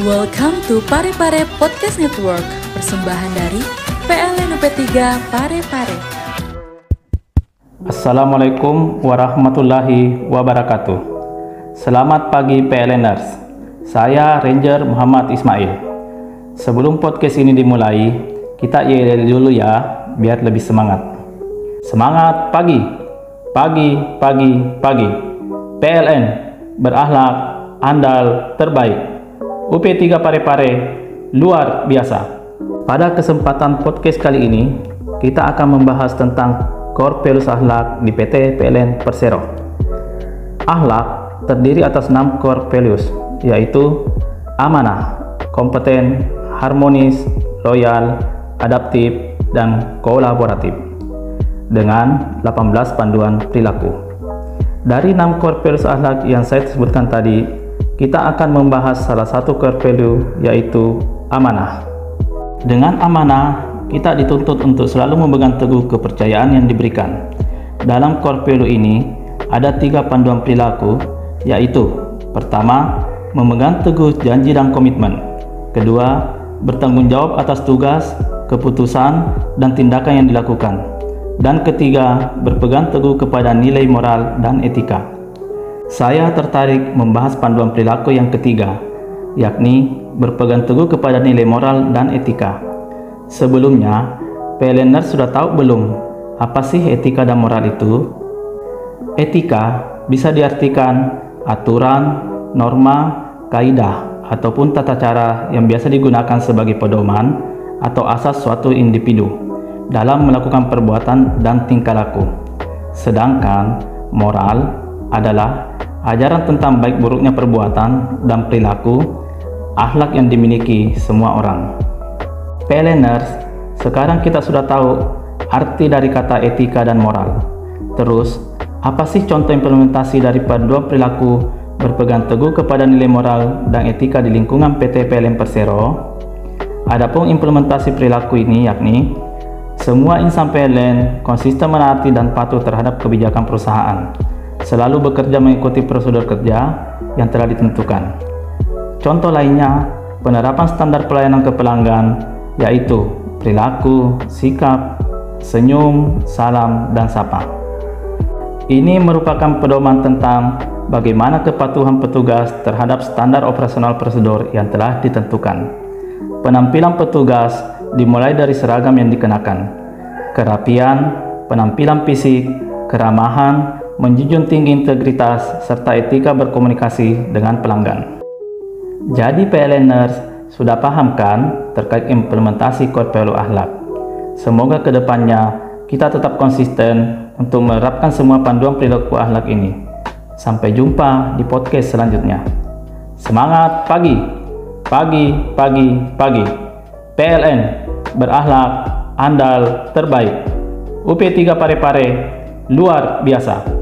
Welcome to Pare Pare Podcast Network, persembahan dari PLN UP3 Pare Pare. Assalamualaikum warahmatullahi wabarakatuh. Selamat pagi PLNers. Saya Ranger Muhammad Ismail. Sebelum podcast ini dimulai, kita yel dulu ya, biar lebih semangat. Semangat pagi, pagi, pagi, pagi. PLN berakhlak, andal, terbaik. UP3 Parepare luar biasa. Pada kesempatan podcast kali ini, kita akan membahas tentang core values akhlak di PT PLN Persero. Akhlak terdiri atas 6 core values, yaitu amanah, kompeten, harmonis, loyal, adaptif, dan kolaboratif dengan 18 panduan perilaku. Dari 6 core values akhlak yang saya sebutkan tadi, kita akan membahas salah satu core value yaitu amanah. Dengan amanah, kita dituntut untuk selalu memegang teguh kepercayaan yang diberikan. Dalam core value ini, ada tiga panduan perilaku, yaitu pertama, memegang teguh janji dan komitmen. Kedua, bertanggung jawab atas tugas, keputusan, dan tindakan yang dilakukan. Dan ketiga, berpegang teguh kepada nilai moral dan etika. Saya tertarik membahas panduan perilaku yang ketiga, yakni berpegang teguh kepada nilai moral dan etika. Sebelumnya, PLNer sudah tahu belum apa sih etika dan moral itu? Etika bisa diartikan aturan, norma, kaidah, ataupun tata cara yang biasa digunakan sebagai pedoman atau asas suatu individu dalam melakukan perbuatan dan tingkah laku. Sedangkan moral adalah ajaran tentang baik buruknya perbuatan dan perilaku akhlak yang dimiliki semua orang. PLNers, sekarang kita sudah tahu arti dari kata etika dan moral. Terus, apa sih contoh implementasi dari panduan perilaku berpegang teguh kepada nilai moral dan etika di lingkungan PT PLN Persero? Adapun implementasi perilaku ini yakni semua insan PLN konsisten menaati dan patuh terhadap kebijakan perusahaan selalu bekerja mengikuti prosedur kerja yang telah ditentukan. Contoh lainnya, penerapan standar pelayanan ke pelanggan, yaitu perilaku, sikap, senyum, salam, dan sapa. Ini merupakan pedoman tentang bagaimana kepatuhan petugas terhadap standar operasional prosedur yang telah ditentukan. Penampilan petugas dimulai dari seragam yang dikenakan, kerapian, penampilan fisik, keramahan, menjunjung tinggi integritas serta etika berkomunikasi dengan pelanggan. Jadi PLNers sudah paham kan terkait implementasi core value akhlak? Semoga ke depannya kita tetap konsisten untuk menerapkan semua panduan perilaku akhlak ini. Sampai jumpa di podcast selanjutnya. Semangat pagi, pagi, pagi, pagi. PLN berakhlak, andal, terbaik. UP3 Pare-Pare, luar biasa.